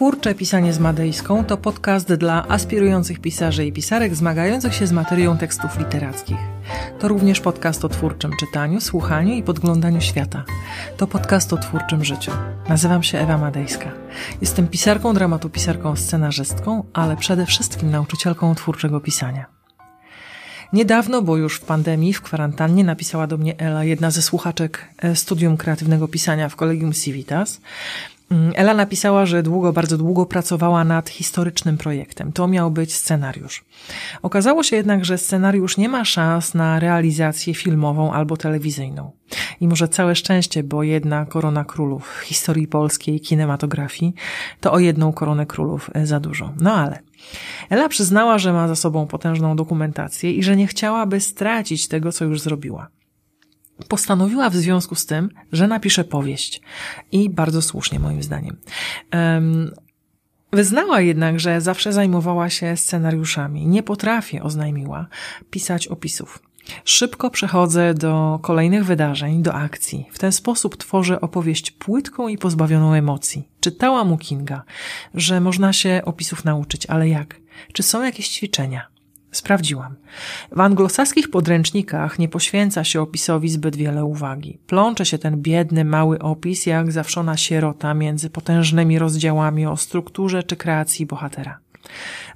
Twórcze Pisanie z Madejską to podcast dla aspirujących pisarzy i pisarek zmagających się z materią tekstów literackich. To również podcast o twórczym czytaniu, słuchaniu i podglądaniu świata. To podcast o twórczym życiu. Nazywam się Ewa Madejska. Jestem pisarką dramatu, pisarką, scenarzystką, ale przede wszystkim nauczycielką twórczego pisania. Niedawno, bo już w pandemii, w kwarantannie, napisała do mnie Ela, jedna ze słuchaczek e, studium kreatywnego pisania w Kolegium Civitas. Mm, Ela napisała, że długo, bardzo długo pracowała nad historycznym projektem. To miał być scenariusz. Okazało się jednak, że scenariusz nie ma szans na realizację filmową albo telewizyjną. I może całe szczęście, bo jedna korona królów w historii polskiej kinematografii to o jedną koronę królów e, za dużo. No ale Ela przyznała, że ma za sobą potężną dokumentację i że nie chciałaby stracić tego, co już zrobiła. Postanowiła w związku z tym, że napisze powieść. I bardzo słusznie, moim zdaniem. Um, Wyznała jednak, że zawsze zajmowała się scenariuszami. Nie potrafię, oznajmiła, pisać opisów. Szybko przechodzę do kolejnych wydarzeń, do akcji. W ten sposób tworzę opowieść płytką i pozbawioną emocji. Czytałam u Kinga, że można się opisów nauczyć, ale jak? Czy są jakieś ćwiczenia? Sprawdziłam. W anglosaskich podręcznikach nie poświęca się opisowi zbyt wiele uwagi. Plącze się ten biedny, mały opis jak zawszona sierota między potężnymi rozdziałami o strukturze czy kreacji bohatera.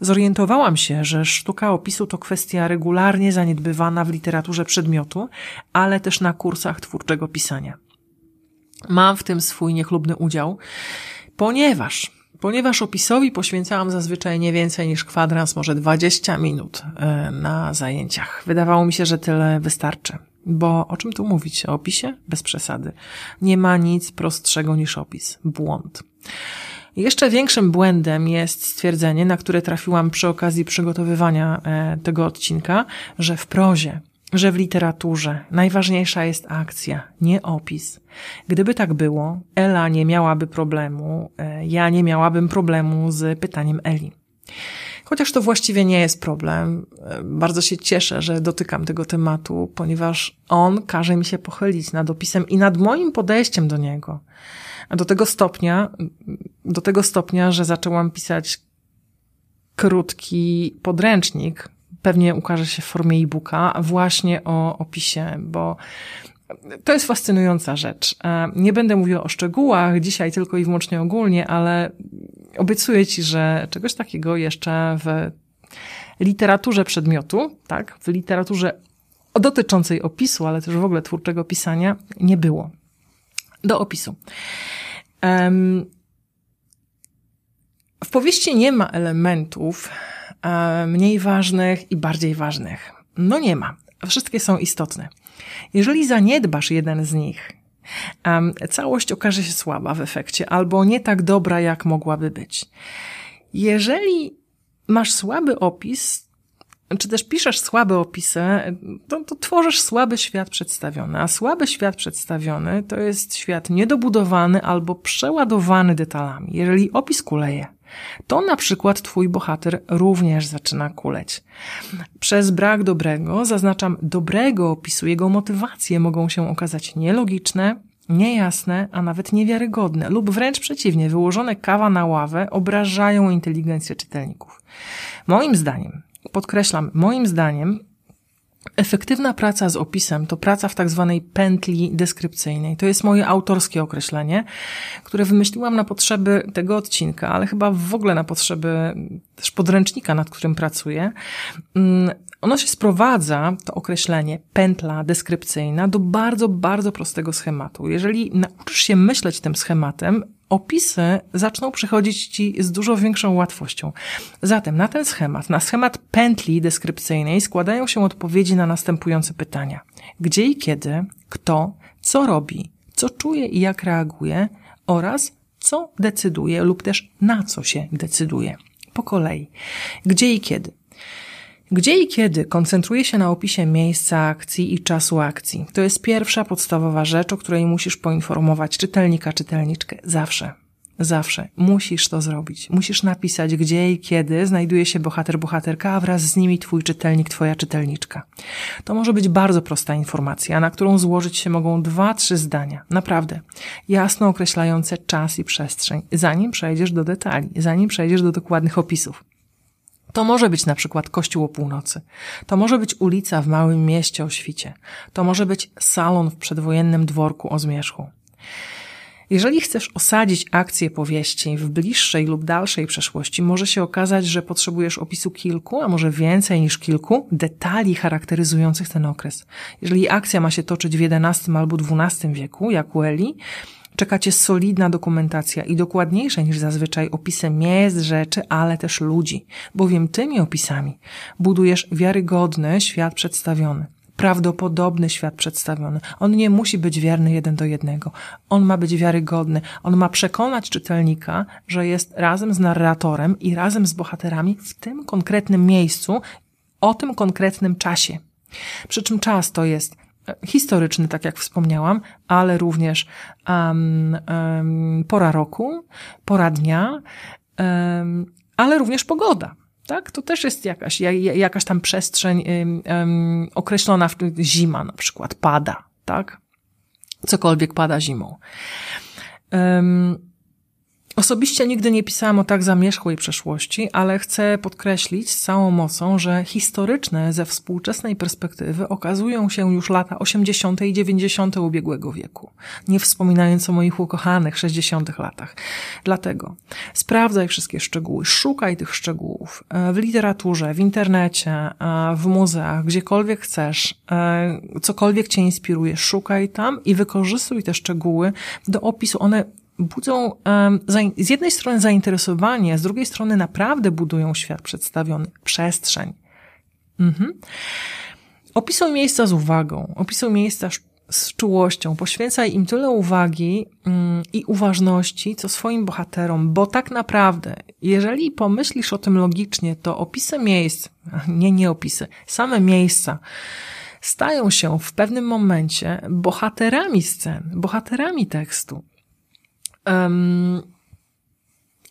Zorientowałam się, że sztuka opisu to kwestia regularnie zaniedbywana w literaturze przedmiotu, ale też na kursach twórczego pisania. Mam w tym swój niechlubny udział, ponieważ ponieważ opisowi poświęcałam zazwyczaj nie więcej niż kwadrans, może 20 minut e, na zajęciach. Wydawało mi się, że tyle wystarczy. Bo o czym tu mówić? O opisie? Bez przesady. Nie ma nic prostszego niż opis. Błąd. Jeszcze większym błędem jest stwierdzenie, na które trafiłam przy okazji przygotowywania e, tego odcinka, że w prozie, że w literaturze najważniejsza jest akcja, nie opis. Gdyby tak było, Ela nie miałaby problemu, e, ja nie miałabym problemu z pytaniem Eli. Chociaż to właściwie nie jest problem. E, bardzo się cieszę, że dotykam tego tematu, ponieważ on każe mi się pochylić nad opisem i nad moim podejściem do niego. Do tego stopnia, do tego stopnia, że zaczęłam pisać krótki podręcznik, pewnie ukaże się w formie e-booka, właśnie o opisie, bo to jest fascynująca rzecz. E, nie będę mówiła o szczegółach dzisiaj tylko i wyłącznie ogólnie, ale obiecuję Ci, że czegoś takiego jeszcze w literaturze przedmiotu, tak, w literaturze dotyczącej opisu, ale też w ogóle twórczego pisania nie było. Do opisu. W powieści nie ma elementów mniej ważnych i bardziej ważnych. No nie ma. Wszystkie są istotne. Jeżeli zaniedbasz jeden z nich, całość okaże się słaba w efekcie albo nie tak dobra, jak mogłaby być. Jeżeli masz słaby opis, czy też piszesz słabe opisy, to, to tworzysz słaby świat przedstawiony. A słaby świat przedstawiony to jest świat niedobudowany albo przeładowany detalami. Jeżeli opis kuleje, to na przykład twój bohater również zaczyna kuleć. Przez brak dobrego, zaznaczam dobrego opisu, jego motywacje mogą się okazać nielogiczne, niejasne, a nawet niewiarygodne, lub wręcz przeciwnie, wyłożone kawa na ławę obrażają inteligencję czytelników. Moim zdaniem, podkreślam, moim zdaniem, Efektywna praca z opisem to praca w tak zwanej pętli deskrypcyjnej. To jest moje autorskie określenie, które wymyśliłam na potrzeby tego odcinka, ale chyba w ogóle na potrzeby też podręcznika, nad którym pracuję. Mm, ono się sprowadza, to określenie, pętla deskrypcyjna, do bardzo, bardzo prostego schematu. Jeżeli nauczysz się myśleć tym schematem, opisy zaczną przychodzić Ci z dużo większą łatwością. Zatem na ten schemat, na schemat pętli deskrypcyjnej składają się odpowiedzi na następujące pytania. Gdzie i kiedy, kto, co robi, co czuje i jak reaguje oraz co decyduje lub też na co się decyduje. Po kolei. Gdzie i kiedy. Gdzie i kiedy koncentruje się na opisie miejsca akcji i czasu akcji. To jest pierwsza podstawowa rzecz, o której musisz poinformować czytelnika, czytelniczkę zawsze. Zawsze. Musisz to zrobić. Musisz napisać, gdzie i kiedy znajduje się bohater, bohaterka, a wraz z nimi twój czytelnik, twoja czytelniczka. To może być bardzo prosta informacja, na którą złożyć się mogą dwa, trzy zdania. Naprawdę. Jasno określające czas i przestrzeń, zanim przejdziesz do detali, zanim przejdziesz do dokładnych opisów. To może być na przykład kościół o północy. To może być ulica w małym mieście o świcie. To może być salon w przedwojennym dworku o zmierzchu. Jeżeli chcesz osadzić akcję powieści w bliższej lub dalszej przeszłości, może się okazać, że potrzebujesz opisu kilku, a może więcej niż kilku detali charakteryzujących ten okres. Jeżeli akcja ma się toczyć w XI albo XII wieku, jak u Eli, czeka cię solidna dokumentacja i dokładniejsze niż zazwyczaj opisy miejsc, rzeczy, ale też ludzi, bowiem tymi opisami budujesz wiarygodny świat przedstawiony prawdopodobny świat przedstawiony. On nie musi być wierny jeden do jednego. On ma być wiarygodny. On ma przekonać czytelnika, że jest razem z narratorem i razem z bohaterami w tym konkretnym miejscu, o tym konkretnym czasie. Przy czym czas to jest historyczny, tak jak wspomniałam, ale również um, um, pora roku, pora dnia, um, ale również pogoda. Tak? To też jest jakaś, jakaś tam przestrzeń określona, w zima na przykład pada, tak? Cokolwiek pada zimą. Um, Osobiście nigdy nie pisałam o tak zamierzchłej przeszłości, ale chcę podkreślić z całą mocą, że historyczne ze współczesnej perspektywy okazują się już lata 80. i 90. ubiegłego wieku, nie wspominając o moich ukochanych 60. latach. Dlatego sprawdzaj wszystkie szczegóły, szukaj tych szczegółów e, w literaturze, w internecie, e, w muzeach, gdziekolwiek chcesz, e, cokolwiek cię inspiruje, szukaj tam i wykorzystuj te szczegóły do opisu. One budzą z jednej strony zainteresowanie, z drugiej strony naprawdę budują świat przedstawiony, przestrzeń. Mhm. Opisuj miejsca z uwagą, opisuj miejsca z czułością, poświęcaj im tyle uwagi mm, i uważności, co swoim bohaterom, bo tak naprawdę, jeżeli pomyślisz o tym logicznie, to opisy miejsc, nie, nie opisy, same miejsca, stają się w pewnym momencie bohaterami scen, bohaterami tekstu. Um,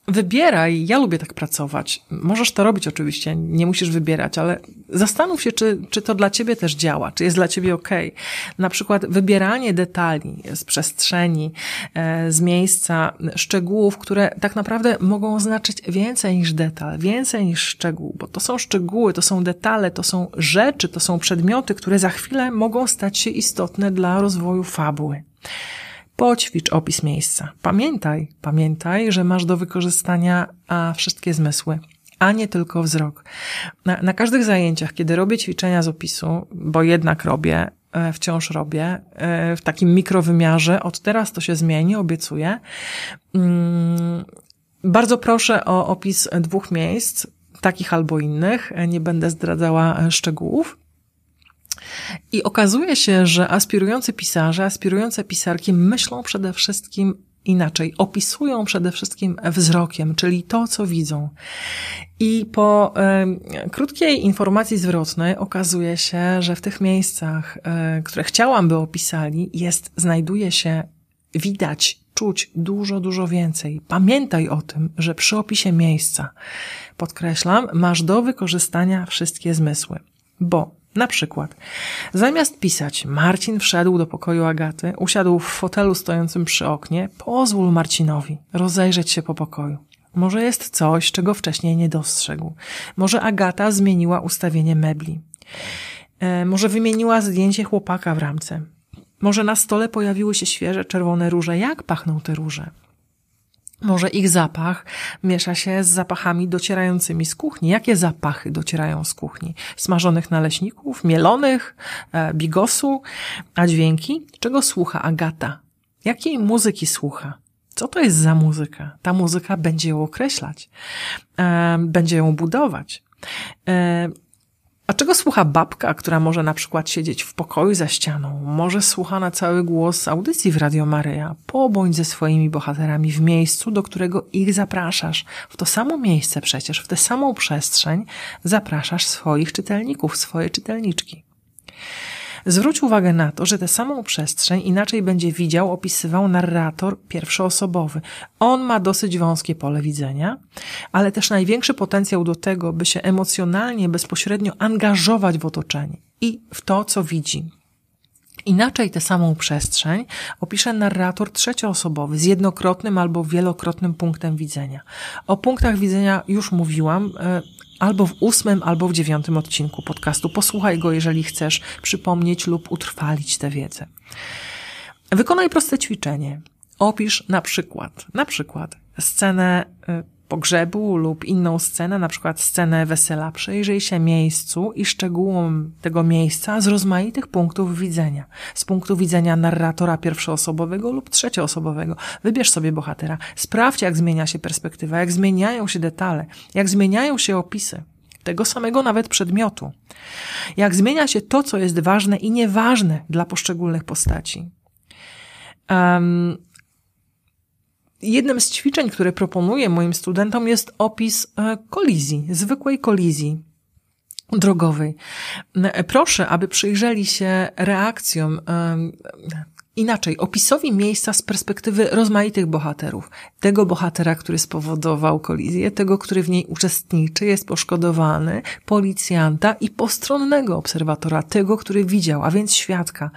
wybieraj, ja lubię tak pracować. Możesz to robić oczywiście, nie musisz wybierać, ale zastanów się, czy, czy to dla ciebie też działa, czy jest dla ciebie ok. Na przykład wybieranie detali z przestrzeni, e, z miejsca, szczegółów, które tak naprawdę mogą oznaczyć więcej niż detal, więcej niż szczegół, bo to są szczegóły, to są detale, to są rzeczy, to są przedmioty, które za chwilę mogą stać się istotne dla rozwoju fabuły. Poćwicz opis miejsca. Pamiętaj, pamiętaj, że masz do wykorzystania a, wszystkie zmysły, a nie tylko wzrok. Na, na każdych zajęciach, kiedy robię ćwiczenia z opisu, bo jednak robię, e, wciąż robię, e, w takim mikrowymiarze, od teraz to się zmieni, obiecuję. Mm, bardzo proszę o opis dwóch miejsc, takich albo innych, nie będę zdradzała szczegółów. I okazuje się, że aspirujący pisarze, aspirujące pisarki myślą przede wszystkim inaczej, opisują przede wszystkim wzrokiem, czyli to, co widzą. I po y, krótkiej informacji zwrotnej okazuje się, że w tych miejscach, y, które chciałam, by opisali, jest, znajduje się, widać, czuć dużo, dużo więcej. Pamiętaj o tym, że przy opisie miejsca, podkreślam, masz do wykorzystania wszystkie zmysły. Bo na przykład, zamiast pisać Marcin wszedł do pokoju Agaty, usiadł w fotelu stojącym przy oknie, pozwól Marcinowi rozejrzeć się po pokoju. Może jest coś, czego wcześniej nie dostrzegł. Może Agata zmieniła ustawienie mebli. E, może wymieniła zdjęcie chłopaka w ramce. Może na stole pojawiły się świeże czerwone róże. Jak pachną te róże? Może ich zapach miesza się z zapachami docierającymi z kuchni. Jakie zapachy docierają z kuchni? Smażonych naleśników, mielonych, e, bigosu, a dźwięki? Czego słucha Agata? Jakiej muzyki słucha? Co to jest za muzyka? Ta muzyka będzie ją określać, e, będzie ją budować. A czego słucha babka, która może na przykład siedzieć w pokoju za ścianą? Może słucha na cały głos audycji w Radio Maryja. Pobądź ze swoimi bohaterami w miejscu, do którego ich zapraszasz. W to samo miejsce przecież, w tę samą przestrzeń zapraszasz swoich czytelników, swoje czytelniczki. Zwróć uwagę na to, że tę samą przestrzeń inaczej będzie widział, opisywał narrator pierwszoosobowy. On ma dosyć wąskie pole widzenia, ale też największy potencjał do tego, by się emocjonalnie, bezpośrednio angażować w otoczenie i w to, co widzi. Inaczej tę samą przestrzeń opisze narrator trzecioosobowy z jednokrotnym albo wielokrotnym punktem widzenia. O punktach widzenia już mówiłam, e, albo w ósmym, albo w dziewiątym odcinku podcastu. Posłuchaj go, jeżeli chcesz przypomnieć lub utrwalić tę wiedzę. Wykonaj proste ćwiczenie. Opisz na przykład, na przykład scenę y, pogrzebu lub inną scenę, na przykład scenę wesela. Przejrzyj się miejscu i szczegółom tego miejsca z rozmaitych punktów widzenia. Z punktu widzenia narratora pierwszoosobowego lub trzecioosobowego. Wybierz sobie bohatera. Sprawdź, jak zmienia się perspektywa, jak zmieniają się detale, jak zmieniają się opisy tego samego nawet przedmiotu. Jak zmienia się to, co jest ważne i nieważne dla poszczególnych postaci. Um, jednym z ćwiczeń, które proponuję moim studentom jest opis e, kolizji, zwykłej kolizji drogowej. E, proszę, aby przyjrzeli się reakcjom inaczej, opisowi miejsca z perspektywy rozmaitych bohaterów. Tego bohatera, który spowodował kolizję, tego, który w niej uczestniczy, jest poszkodowany, policjanta i postronnego obserwatora, tego, który widział, a więc świadka.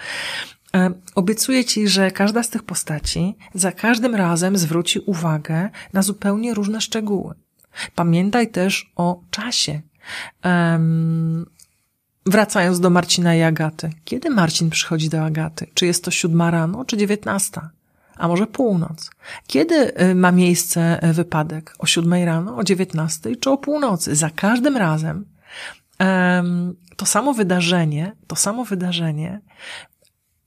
E, obiecuję Ci, że każda z tych postaci za każdym razem zwróci uwagę na zupełnie różne szczegóły. Pamiętaj też o czasie. Um, wracając do Marcina i Agaty. Kiedy Marcin przychodzi do Agaty? Czy jest to siódma rano, czy dziewiętnasta? A może północ? Kiedy y, ma miejsce y, wypadek? O siódmej rano, o dziewiętnastej, czy o północy? Za każdym razem um, to samo wydarzenie, to samo wydarzenie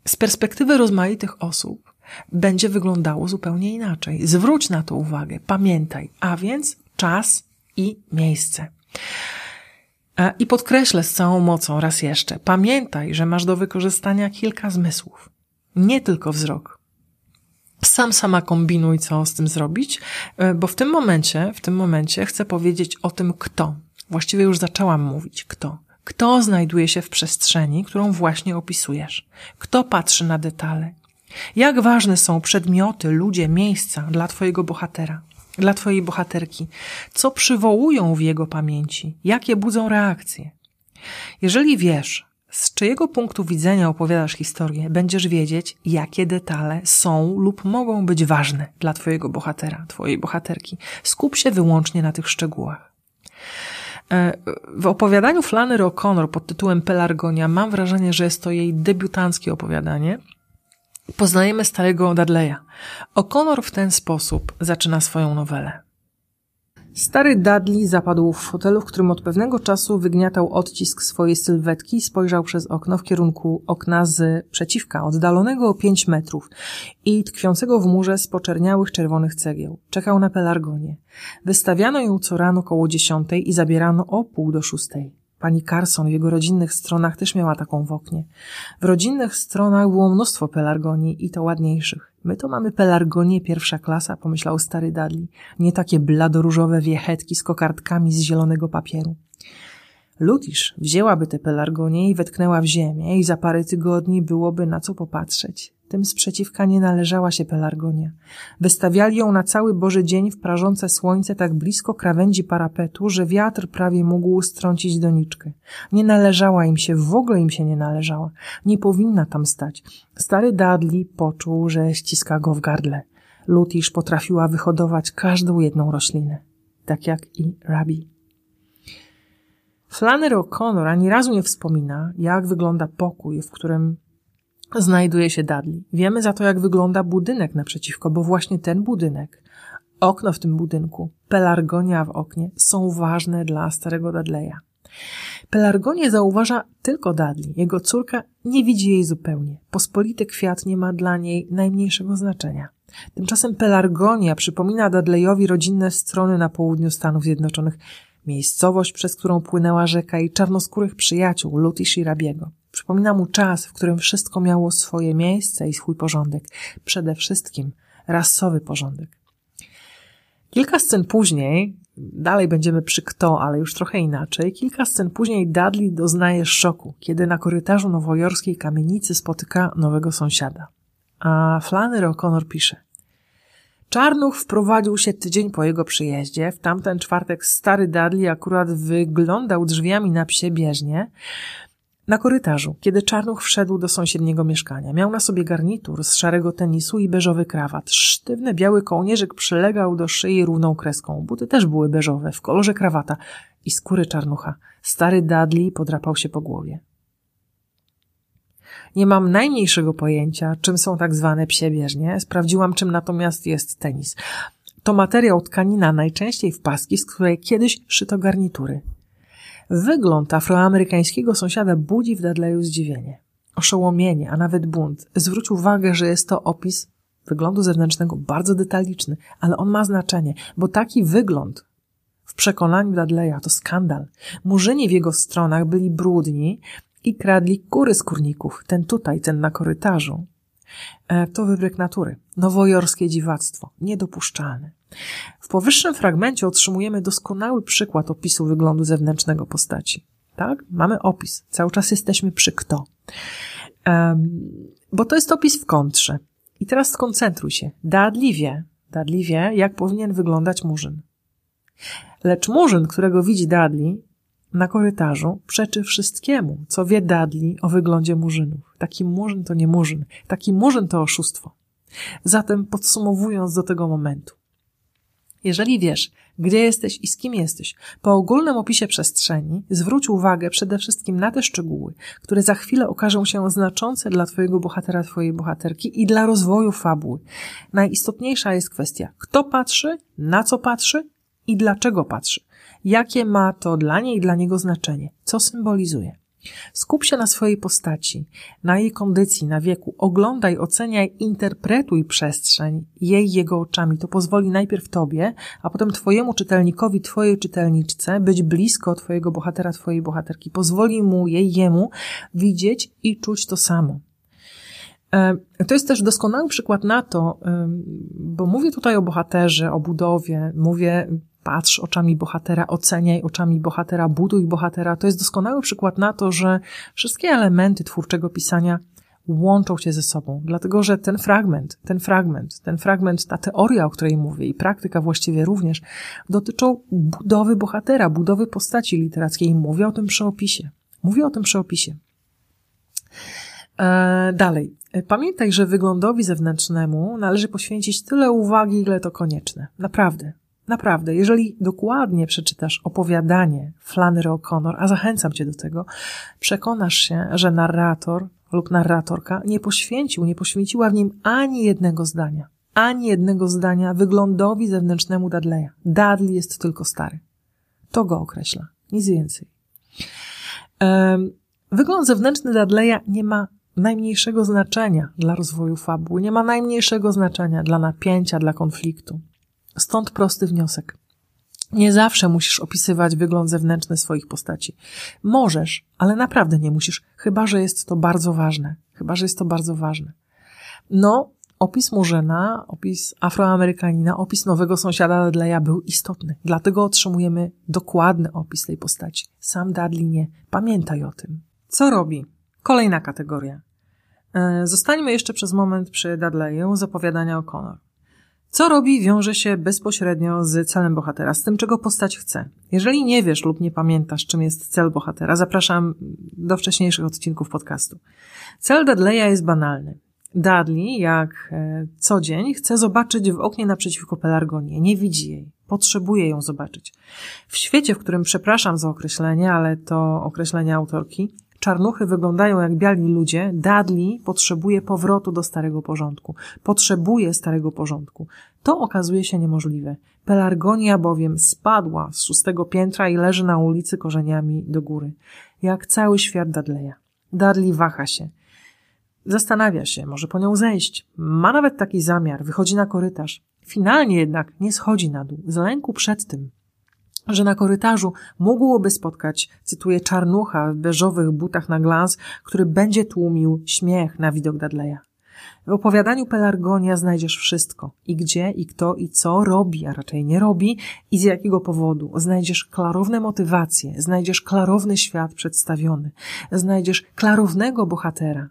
z perspektywy rozmaitych osób będzie wyglądało zupełnie inaczej. Zwróć na to uwagę, pamiętaj, a więc czas i miejsce. I podkreślę z całą mocą raz jeszcze, pamiętaj, że masz do wykorzystania kilka zmysłów, nie tylko wzrok. Sam sama kombinuj, co z tym zrobić, e, bo w tym momencie, w tym momencie chcę powiedzieć o tym, kto. Właściwie już zaczęłam mówić, kto. Kto znajduje się w przestrzeni, którą właśnie opisujesz? Kto patrzy na detale? Jak ważne są przedmioty, ludzie, miejsca dla Twojego bohatera, dla Twojej bohaterki? Co przywołują w jego pamięci? Jakie budzą reakcje? Jeżeli wiesz, z czyjego punktu widzenia opowiadasz historię, będziesz wiedzieć, jakie detale są lub mogą być ważne dla Twojego bohatera, Twojej bohaterki. Skup się wyłącznie na tych szczegółach. E, w opowiadaniu Flannery O'Connor pod tytułem Pelargonia mam wrażenie, że jest to jej debiutanckie opowiadanie. Poznajemy starego Dudleya. O'Connor w ten sposób zaczyna swoją nowelę. Stary Dudley zapadł w fotelu, w którym od pewnego czasu wygniatał odcisk swojej sylwetki i spojrzał przez okno w kierunku okna z przeciwka, oddalonego o pięć metrów i tkwiącego w murze z poczerniałych czerwonych cegieł. Czekał na pelargonię. Wystawiano ją co rano koło dziesiątej i zabierano o pół do szóstej. Pani Carson w jego rodzinnych stronach też miała taką w oknie. W rodzinnych stronach było mnóstwo pelargonii i to ładniejszych. My to mamy pelargonię pierwsza klasa, pomyślał stary Dudley. Nie takie bladoróżowe wiechetki z kokardkami z zielonego papieru. Ludisz wzięłaby te pelargonie i wetknęła w ziemię i za parę tygodni byłoby na co popatrzeć. Tym sprzeciwka nie należała się pelargonia. Wystawiali ją na cały Boży dzień w prażące słońce tak blisko krawędzi parapetu, że wiatr prawie mógł strącić doniczkę. Nie należała im się, w ogóle im się nie należała. Nie powinna tam stać. Stary Dudley poczuł, że ściska go w gardle. Lutisz potrafiła wyhodować każdą jedną roślinę. Tak jak i Rabi. Flannery O'Connor ani razu nie wspomina, jak wygląda pokój, w którym znajduje się Dudley. Wiemy za to, jak wygląda budynek naprzeciwko, bo właśnie ten budynek, okno w tym budynku, pelargonia w oknie są ważne dla starego Dudleya. Pelargonię zauważa tylko Dudley. Jego córka nie widzi jej zupełnie. Pospolity kwiat nie ma dla niej najmniejszego znaczenia. Tymczasem pelargonia przypomina Dudleyowi rodzinne strony na południu Stanów Zjednoczonych, miejscowość, przez którą płynęła rzeka i czarnoskórych przyjaciół Lutish i Rabiego. Przypomina mu czas, w którym wszystko miało swoje miejsce i swój porządek. Przede wszystkim rasowy porządek. Kilka scen później, dalej będziemy przy kto, ale już trochę inaczej, kilka scen później Dudley doznaje szoku, kiedy na korytarzu nowojorskiej kamienicy spotyka nowego sąsiada. A Flannery O'Connor pisze. Czarnuch wprowadził się tydzień po jego przyjeździe. W tamten czwartek stary Dudley akurat wyglądał drzwiami na psie bieżnie, na korytarzu, kiedy Czarnuch wszedł do sąsiedniego mieszkania. Miał na sobie garnitur z szarego tenisu i beżowy krawat. Sztywny biały kołnierzyk przylegał do szyi równą kreską. Buty też były beżowe, w kolorze krawata i skóry Czarnucha. Stary Dudley podrapał się po głowie. Nie mam najmniejszego pojęcia, czym są tak zwane psie bieżnie. Sprawdziłam, czym natomiast jest tenis. To materiał tkanina najczęściej w paski, z której kiedyś szyto garnitury. Wygląd afroamerykańskiego sąsiada budzi w Dudleyu zdziwienie, oszołomienie, a nawet bunt. Zwróć uwagę, że jest to opis wyglądu zewnętrznego bardzo detaliczny, ale on ma znaczenie, bo taki wygląd w przekonaniu Dudleya to skandal. Murzyni w jego stronach byli brudni i kradli kury z kurników, ten tutaj, ten na korytarzu. E, to wybryk natury, nowojorskie dziwactwo, niedopuszczalne. W powyższym fragmencie otrzymujemy doskonały przykład opisu wyglądu zewnętrznego postaci. Tak? Mamy opis. Cały czas jesteśmy przy kto. Um, bo to jest opis w kontrze. I teraz skoncentruj się. Dudley wie, Dudley wie, jak powinien wyglądać murzyn. Lecz murzyn, którego widzi Dudley na korytarzu, przeczy wszystkiemu, co wie Dudley o wyglądzie murzynów. Taki murzyn to nie murzyn. Taki murzyn to oszustwo. Zatem podsumowując do tego momentu. Jeżeli wiesz, gdzie jesteś i z kim jesteś, po ogólnym opisie przestrzeni zwróć uwagę przede wszystkim na te szczegóły, które za chwilę okażą się znaczące dla Twojego bohatera, Twojej bohaterki i dla rozwoju fabuły. Najistotniejsza jest kwestia, kto patrzy, na co patrzy i dlaczego patrzy. Jakie ma to dla niej i dla niego znaczenie, co symbolizuje. Skup się na swojej postaci, na jej kondycji, na wieku. Oglądaj, oceniaj, interpretuj przestrzeń jej jego oczami. To pozwoli najpierw tobie, a potem twojemu czytelnikowi, twojej czytelniczce być blisko twojego bohatera, twojej bohaterki. Pozwoli mu, jej, jemu widzieć i czuć to samo. E, to jest też doskonały przykład na to, bo mówię tutaj o bohaterze, o budowie, mówię patrz oczami bohatera, oceniaj oczami bohatera, buduj bohatera. To jest doskonały przykład na to, że wszystkie elementy twórczego pisania łączą się ze sobą, dlatego że ten fragment, ten fragment, ten fragment, ta teoria, o której mówię i praktyka właściwie również, dotyczą budowy bohatera, budowy postaci literackiej. Mówię o tym przy opisie. Mówię o tym przy opisie. E, dalej. Pamiętaj, że wyglądowi zewnętrznemu należy poświęcić tyle uwagi, ile to konieczne. Naprawdę. Naprawdę, jeżeli dokładnie przeczytasz opowiadanie Flannery O'Connor, a zachęcam cię do tego, przekonasz się, że narrator lub narratorka nie poświęcił, nie poświęciła w nim ani jednego zdania, ani jednego zdania wyglądowi zewnętrznemu Dudleya. Dudley jest tylko stary. To go określa, nic więcej. Wygląd zewnętrzny Dudleya nie ma najmniejszego znaczenia dla rozwoju fabuły, nie ma najmniejszego znaczenia dla napięcia, dla konfliktu. Stąd prosty wniosek. Nie zawsze musisz opisywać wygląd zewnętrzny swoich postaci. Możesz, ale naprawdę nie musisz, chyba że jest to bardzo ważne. Chyba że jest to bardzo ważne. No, opis Murzyna, opis Afroamerykanina, opis nowego sąsiada Dudleya był istotny. Dlatego otrzymujemy dokładny opis tej postaci. Sam Dudley nie. Pamiętaj o tym. Co robi? Kolejna kategoria. E, zostańmy jeszcze przez moment przy Dudleyu z opowiadania O'Connor. Co robi, wiąże się bezpośrednio z celem bohatera, z tym, czego postać chce. Jeżeli nie wiesz lub nie pamiętasz, czym jest cel bohatera, zapraszam do wcześniejszych odcinków podcastu. Cel Dudleya jest banalny. Dudley, jak e, co dzień, chce zobaczyć w oknie naprzeciwko Pelargonię. Nie widzi jej. Potrzebuje ją zobaczyć. W świecie, w którym przepraszam za określenie, ale to określenie autorki, czarnuchy wyglądają jak biali ludzie, Dudley potrzebuje powrotu do starego porządku. Potrzebuje starego porządku. To okazuje się niemożliwe. Pelargonia bowiem spadła z szóstego piętra i leży na ulicy korzeniami do góry. Jak cały świat Dudleya. Dudley waha się. Zastanawia się, może po nią zejść. Ma nawet taki zamiar, wychodzi na korytarz. Finalnie jednak nie schodzi na dół, z lęku przed tym, że na korytarzu mógłoby spotkać, cytuję, czarnucha w beżowych butach na glans, który będzie tłumił śmiech na widok Dudleya. W opowiadaniu Pelargonia znajdziesz wszystko. I gdzie, i kto, i co robi, a raczej nie robi, i z jakiego powodu. Znajdziesz klarowne motywacje, znajdziesz klarowny świat przedstawiony, znajdziesz klarownego bohatera.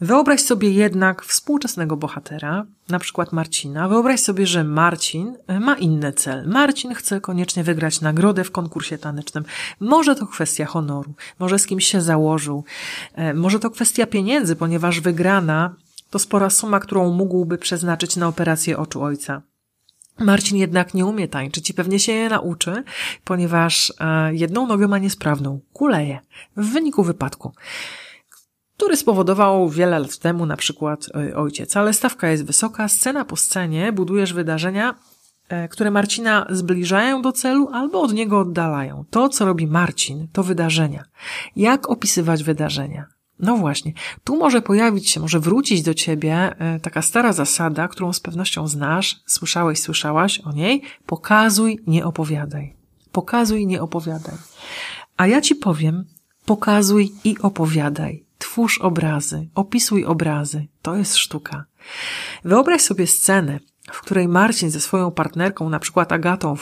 Wyobraź sobie jednak współczesnego bohatera, na przykład Marcina. Wyobraź sobie, że Marcin ma inny cel. Marcin chce koniecznie wygrać nagrodę w konkursie tanecznym. Może to kwestia honoru, może z kimś się założył, e, może to kwestia pieniędzy, ponieważ wygrana to spora suma, którą mógłby przeznaczyć na operację oczu ojca. Marcin jednak nie umie tańczyć i pewnie się je nauczy, ponieważ e, jedną nogę ma niesprawną, kuleje, w wyniku wypadku który spowodował wiele lat temu na przykład e, ojciec. Ale stawka jest wysoka, scena po scenie, budujesz wydarzenia, e, które Marcina zbliżają do celu albo od niego oddalają. To, co robi Marcin, to wydarzenia. Jak opisywać wydarzenia? No właśnie, tu może pojawić się, może wrócić do ciebie e, taka stara zasada, którą z pewnością znasz, słyszałeś, słyszałaś o niej. Pokazuj, nie opowiadaj. Pokazuj, nie opowiadaj. A ja ci powiem, pokazuj i opowiadaj. Twórz obrazy, opisuj obrazy. To jest sztuka. Wyobraź sobie scenę, w której Marcin ze swoją partnerką, na przykład Agatą,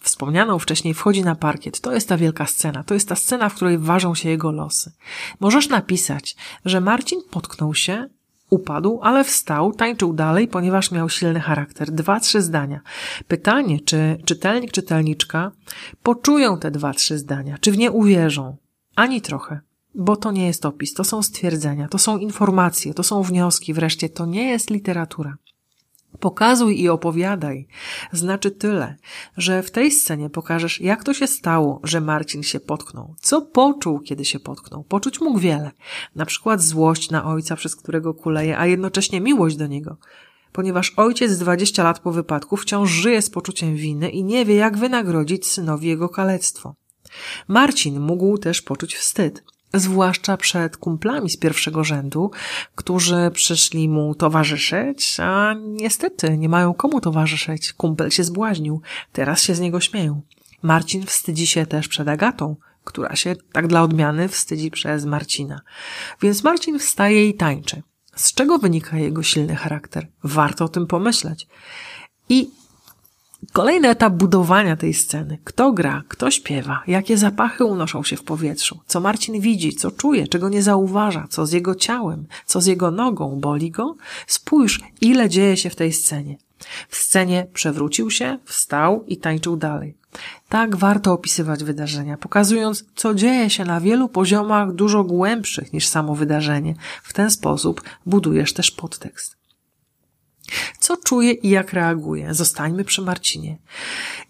wspomnianą wcześniej, wchodzi na parkiet. To jest ta wielka scena. To jest ta scena, w której ważą się jego losy. Możesz napisać, że Marcin potknął się, upadł, ale wstał, tańczył dalej, ponieważ miał silny charakter. Dwa, trzy zdania. Pytanie, czy czytelnik, czytelniczka poczują te dwa, trzy zdania, czy w nie uwierzą? Ani trochę bo to nie jest opis, to są stwierdzenia, to są informacje, to są wnioski, wreszcie to nie jest literatura. Pokazuj i opowiadaj. Znaczy tyle, że w tej scenie pokażesz, jak to się stało, że Marcin się potknął. Co poczuł, kiedy się potknął? Poczuć mógł wiele. Na przykład złość na ojca, przez którego kuleje, a jednocześnie miłość do niego. Ponieważ ojciec 20 lat po wypadku wciąż żyje z poczuciem winy i nie wie, jak wynagrodzić synowi jego kalectwo. Marcin mógł też poczuć wstyd zwłaszcza przed kumplami z pierwszego rzędu, którzy przyszli mu towarzyszyć, a niestety nie mają komu towarzyszyć. Kumpel się zbłaźnił, teraz się z niego śmieją. Marcin wstydzi się też przed Agatą, która się tak dla odmiany wstydzi przez Marcina. Więc Marcin wstaje i tańczy. Z czego wynika jego silny charakter? Warto o tym pomyśleć. I Kolejny etap budowania tej sceny. Kto gra, kto śpiewa, jakie zapachy unoszą się w powietrzu, co Marcin widzi, co czuje, czego nie zauważa, co z jego ciałem, co z jego nogą, boli go? Spójrz, ile dzieje się w tej scenie. W scenie przewrócił się, wstał i tańczył dalej. Tak warto opisywać wydarzenia, pokazując, co dzieje się na wielu poziomach dużo głębszych niż samo wydarzenie. W ten sposób budujesz też podtekst. Co czuje i jak reaguje? Zostańmy przy Marcinie.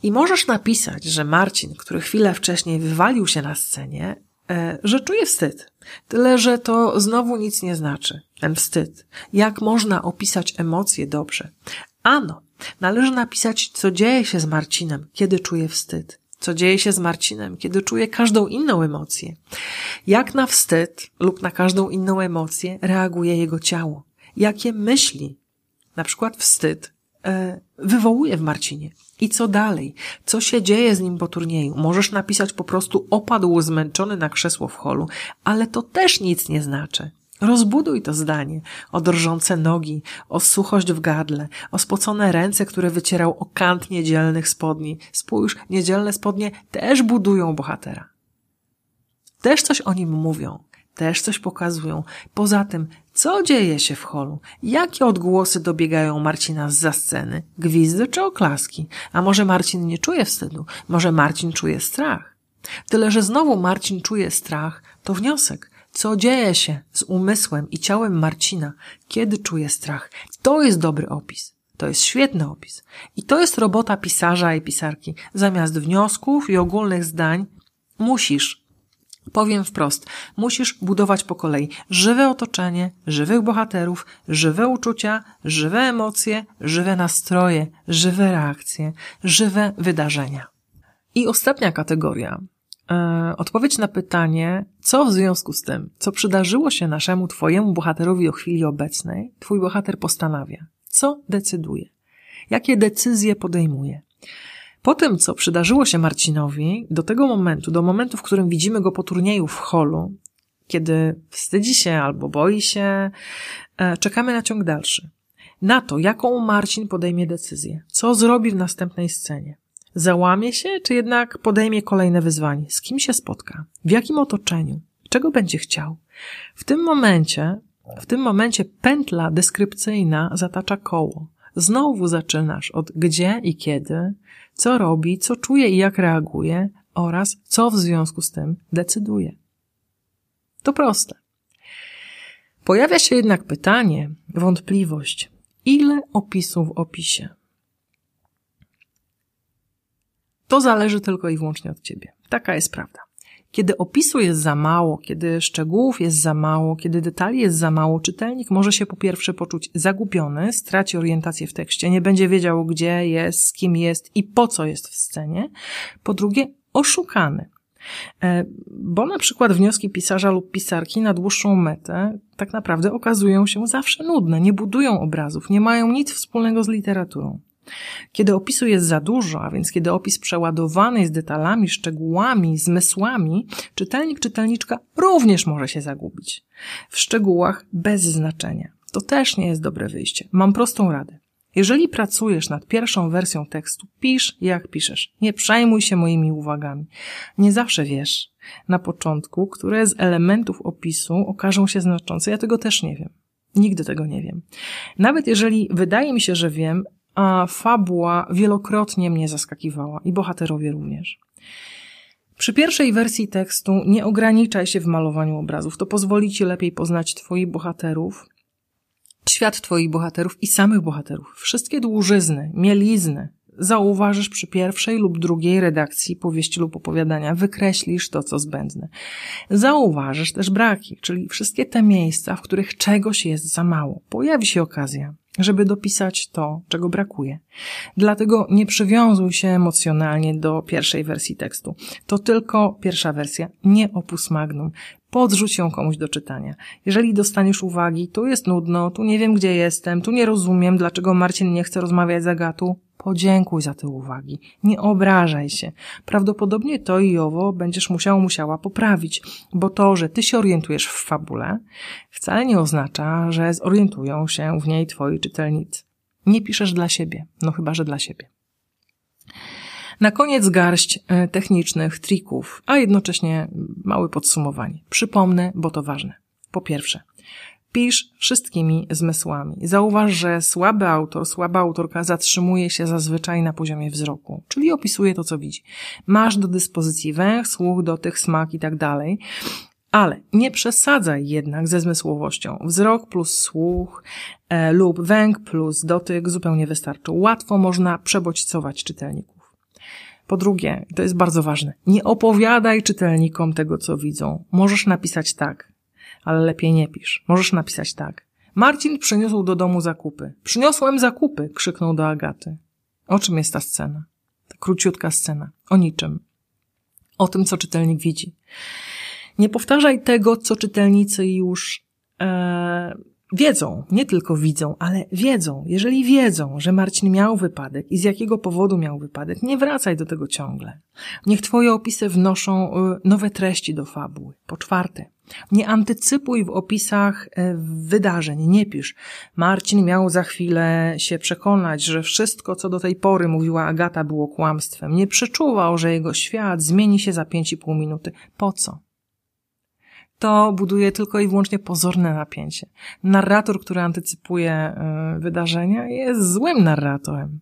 I możesz napisać, że Marcin, który chwilę wcześniej wywalił się na scenie, e, że czuje wstyd. Tyle, że to znowu nic nie znaczy. Ten wstyd. Jak można opisać emocje dobrze? Ano, należy napisać, co dzieje się z Marcinem, kiedy czuje wstyd. Co dzieje się z Marcinem, kiedy czuje każdą inną emocję. Jak na wstyd lub na każdą inną emocję reaguje jego ciało. Jakie myśli na przykład wstyd, e, wywołuje w Marcinie. I co dalej? Co się dzieje z nim po turnieju? Możesz napisać po prostu opadł zmęczony na krzesło w holu, ale to też nic nie znaczy. Rozbuduj to zdanie o drżące nogi, o suchość w gardle, o spocone ręce, które wycierał o kant niedzielnych spodni. Spójrz, niedzielne spodnie też budują bohatera. Też coś o nim mówią też coś pokazują. Poza tym, co dzieje się w holu? Jakie odgłosy dobiegają Marcina z za sceny? Gwizdy czy oklaski? A może Marcin nie czuje wstydu? Może Marcin czuje strach? Tyle, że znowu Marcin czuje strach, to wniosek. Co dzieje się z umysłem i ciałem Marcina, kiedy czuje strach? To jest dobry opis. To jest świetny opis. I to jest robota pisarza i pisarki. Zamiast wniosków i ogólnych zdań musisz Powiem wprost, musisz budować po kolei żywe otoczenie, żywych bohaterów, żywe uczucia, żywe emocje, żywe nastroje, żywe reakcje, żywe wydarzenia. I ostatnia kategoria. E, odpowiedź na pytanie, co w związku z tym, co przydarzyło się naszemu Twojemu bohaterowi o chwili obecnej, Twój bohater postanawia. Co decyduje? Jakie decyzje podejmuje? Po tym, co przydarzyło się Marcinowi, do tego momentu, do momentu, w którym widzimy go po turnieju w holu, kiedy wstydzi się albo boi się, e, czekamy na ciąg dalszy. Na to, jaką Marcin podejmie decyzję, co zrobi w następnej scenie. Załamie się, czy jednak podejmie kolejne wyzwanie? Z kim się spotka? W jakim otoczeniu? Czego będzie chciał? W tym momencie, w tym momencie pętla deskrypcyjna zatacza koło. Znowu zaczynasz od gdzie i kiedy, co robi, co czuje i jak reaguje oraz co w związku z tym decyduje. To proste. Pojawia się jednak pytanie, wątpliwość, ile opisów w opisie? To zależy tylko i wyłącznie od ciebie. Taka jest prawda. Kiedy opisu jest za mało, kiedy szczegółów jest za mało, kiedy detali jest za mało, czytelnik może się po pierwsze poczuć zagubiony, straci orientację w tekście, nie będzie wiedział, gdzie jest, z kim jest i po co jest w scenie. Po drugie, oszukany. E, bo na przykład wnioski pisarza lub pisarki na dłuższą metę tak naprawdę okazują się zawsze nudne, nie budują obrazów, nie mają nic wspólnego z literaturą. Kiedy opisu jest za dużo, a więc kiedy opis przeładowany jest detalami, szczegółami, zmysłami, czytelnik, czytelniczka również może się zagubić. W szczegółach bez znaczenia. To też nie jest dobre wyjście. Mam prostą radę. Jeżeli pracujesz nad pierwszą wersją tekstu, pisz jak piszesz. Nie przejmuj się moimi uwagami. Nie zawsze wiesz na początku, które z elementów opisu okażą się znaczące. Ja tego też nie wiem. Nigdy tego nie wiem. Nawet jeżeli wydaje mi się, że wiem, a fabuła wielokrotnie mnie zaskakiwała i bohaterowie również. Przy pierwszej wersji tekstu nie ograniczaj się w malowaniu obrazów. To pozwoli ci lepiej poznać twoich bohaterów, świat twoich bohaterów i samych bohaterów. Wszystkie dłużyzny, mielizny zauważysz przy pierwszej lub drugiej redakcji powieści lub opowiadania. Wykreślisz to, co zbędne. Zauważysz też braki, czyli wszystkie te miejsca, w których czegoś jest za mało. Pojawi się okazja, żeby dopisać to, czego brakuje. Dlatego nie przywiązuj się emocjonalnie do pierwszej wersji tekstu. To tylko pierwsza wersja, nie opus magnum. Podrzuć ją komuś do czytania. Jeżeli dostaniesz uwagi, tu jest nudno, tu nie wiem, gdzie jestem, tu nie rozumiem, dlaczego Marcin nie chce rozmawiać z Agatą, Podziękuj za te uwagi. Nie obrażaj się. Prawdopodobnie to i owo będziesz musiał, musiała poprawić, bo to, że ty się orientujesz w fabule, wcale nie oznacza, że zorientują się w niej twoi czytelnicy. Nie piszesz dla siebie, no chyba, że dla siebie. Na koniec garść e, technicznych trików, a jednocześnie małe podsumowanie. Przypomnę, bo to ważne. Po pierwsze, Pisz wszystkimi zmysłami. Zauważ, że słaby autor, słaba autorka zatrzymuje się zazwyczaj na poziomie wzroku, czyli opisuje to, co widzi. Masz do dyspozycji węch, słuch, dotyk, smak i tak dalej. Ale nie przesadzaj jednak ze zmysłowością. Wzrok plus słuch e, lub węch plus dotyk zupełnie wystarczą. Łatwo można przebodźcować czytelników. Po drugie, to jest bardzo ważne, nie opowiadaj czytelnikom tego, co widzą. Możesz napisać tak ale lepiej nie pisz. Możesz napisać tak. Marcin przyniósł do domu zakupy. Przyniosłem zakupy, krzyknął do Agaty. O czym jest ta scena? Ta króciutka scena. O niczym. O tym, co czytelnik widzi. Nie powtarzaj tego, co czytelnicy już e, wiedzą. Nie tylko widzą, ale wiedzą. Jeżeli wiedzą, że Marcin miał wypadek i z jakiego powodu miał wypadek, nie wracaj do tego ciągle. Niech twoje opisy wnoszą e, nowe treści do fabuły. Po czwarte, nie antycypuj w opisach e, wydarzeń, nie pisz. Marcin miał za chwilę się przekonać, że wszystko, co do tej pory mówiła Agata, było kłamstwem. Nie przeczuwał, że jego świat zmieni się za pięć i pół minuty. Po co? To buduje tylko i wyłącznie pozorne napięcie. Narrator, który antycypuje e, wydarzenia, jest złym narratorem.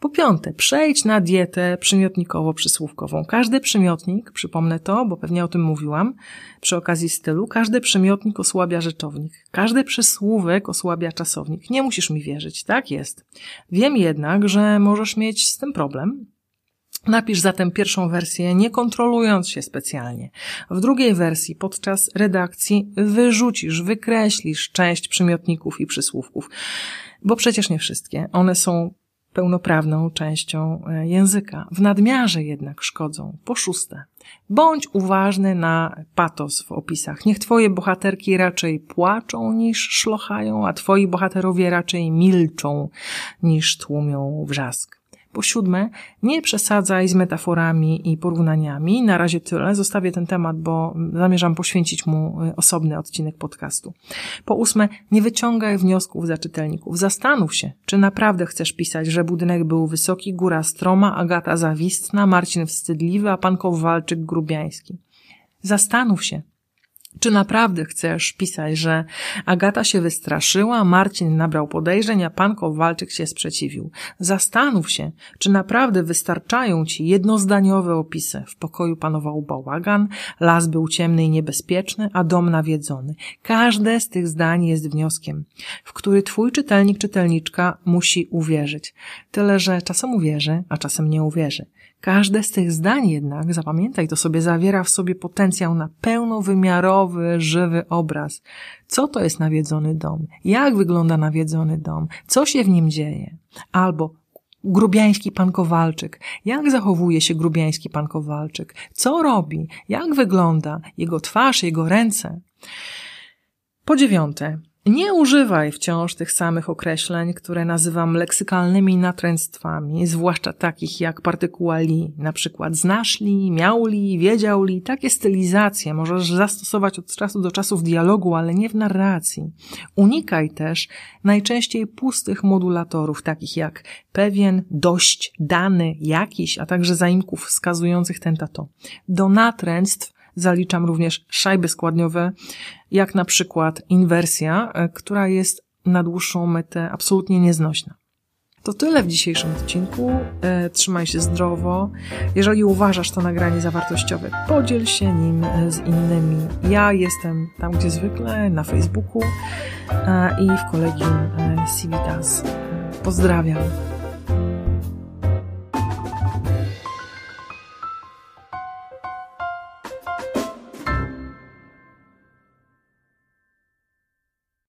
Po piąte, przejdź na dietę przymiotnikowo-przysłówkową. Każdy przymiotnik, przypomnę to, bo pewnie o tym mówiłam przy okazji stylu, każdy przymiotnik osłabia rzeczownik. Każdy przysłówek osłabia czasownik. Nie musisz mi wierzyć, tak jest. Wiem jednak, że możesz mieć z tym problem, Napisz zatem pierwszą wersję, nie kontrolując się specjalnie. W drugiej wersji, podczas redakcji, wyrzucisz, wykreślisz część przymiotników i przysłówków, bo przecież nie wszystkie. One są pełnoprawną częścią e, języka. W nadmiarze jednak szkodzą. Po szóste, bądź uważny na patos w opisach. Niech twoje bohaterki raczej płaczą niż szlochają, a twoi bohaterowie raczej milczą niż tłumią wrzask. Po siódme, nie przesadzaj z metaforami i porównaniami. Na razie tyle. Zostawię ten temat, bo zamierzam poświęcić mu y, osobny odcinek podcastu. Po ósme, nie wyciągaj wniosków za czytelników. Zastanów się, czy naprawdę chcesz pisać, że budynek był wysoki, góra stroma, Agata zawistna, Marcin wstydliwy, a pan Kowalczyk grubiański. Zastanów się, czy naprawdę chcesz pisać, że Agata się wystraszyła, Marcin nabrał podejrzeń, a pan Kowalczyk się sprzeciwił? Zastanów się, czy naprawdę wystarczają ci jednozdaniowe opisy. W pokoju panował bałagan, las był ciemny i niebezpieczny, a dom nawiedzony. Każde z tych zdań jest wnioskiem, w który twój czytelnik, czytelniczka musi uwierzyć. Tyle, że czasem uwierzy, a czasem nie uwierzy. Każde z tych zdań jednak, zapamiętaj to sobie, zawiera w sobie potencjał na pełnowymiarowy, żywy obraz. Co to jest nawiedzony dom? Jak wygląda nawiedzony dom? Co się w nim dzieje? Albo grubiański pan Kowalczyk. Jak zachowuje się grubiański pan Kowalczyk? Co robi? Jak wygląda jego twarz, jego ręce? Po dziewiąte, nie używaj wciąż tych samych określeń, które nazywam leksykalnymi natręctwami, zwłaszcza takich jak partykuła li, na przykład znasz li, miał li, wiedział li. Takie stylizacje możesz zastosować od czasu do czasu w dialogu, ale nie w narracji. Unikaj też najczęściej pustych modulatorów, takich jak pewien, dość, dany, jakiś, a także zaimków wskazujących ten tato. Do natręctw Zaliczam również szajby składniowe, jak na przykład inwersja, e, która jest na dłuższą metę absolutnie nieznośna. To tyle w dzisiejszym odcinku. E, trzymaj się zdrowo. Jeżeli uważasz to nagranie zawartościowe, podziel się nim e, z innymi. Ja jestem tam, gdzie zwykle, na Facebooku i w kolegium Civitas. Pozdrawiam.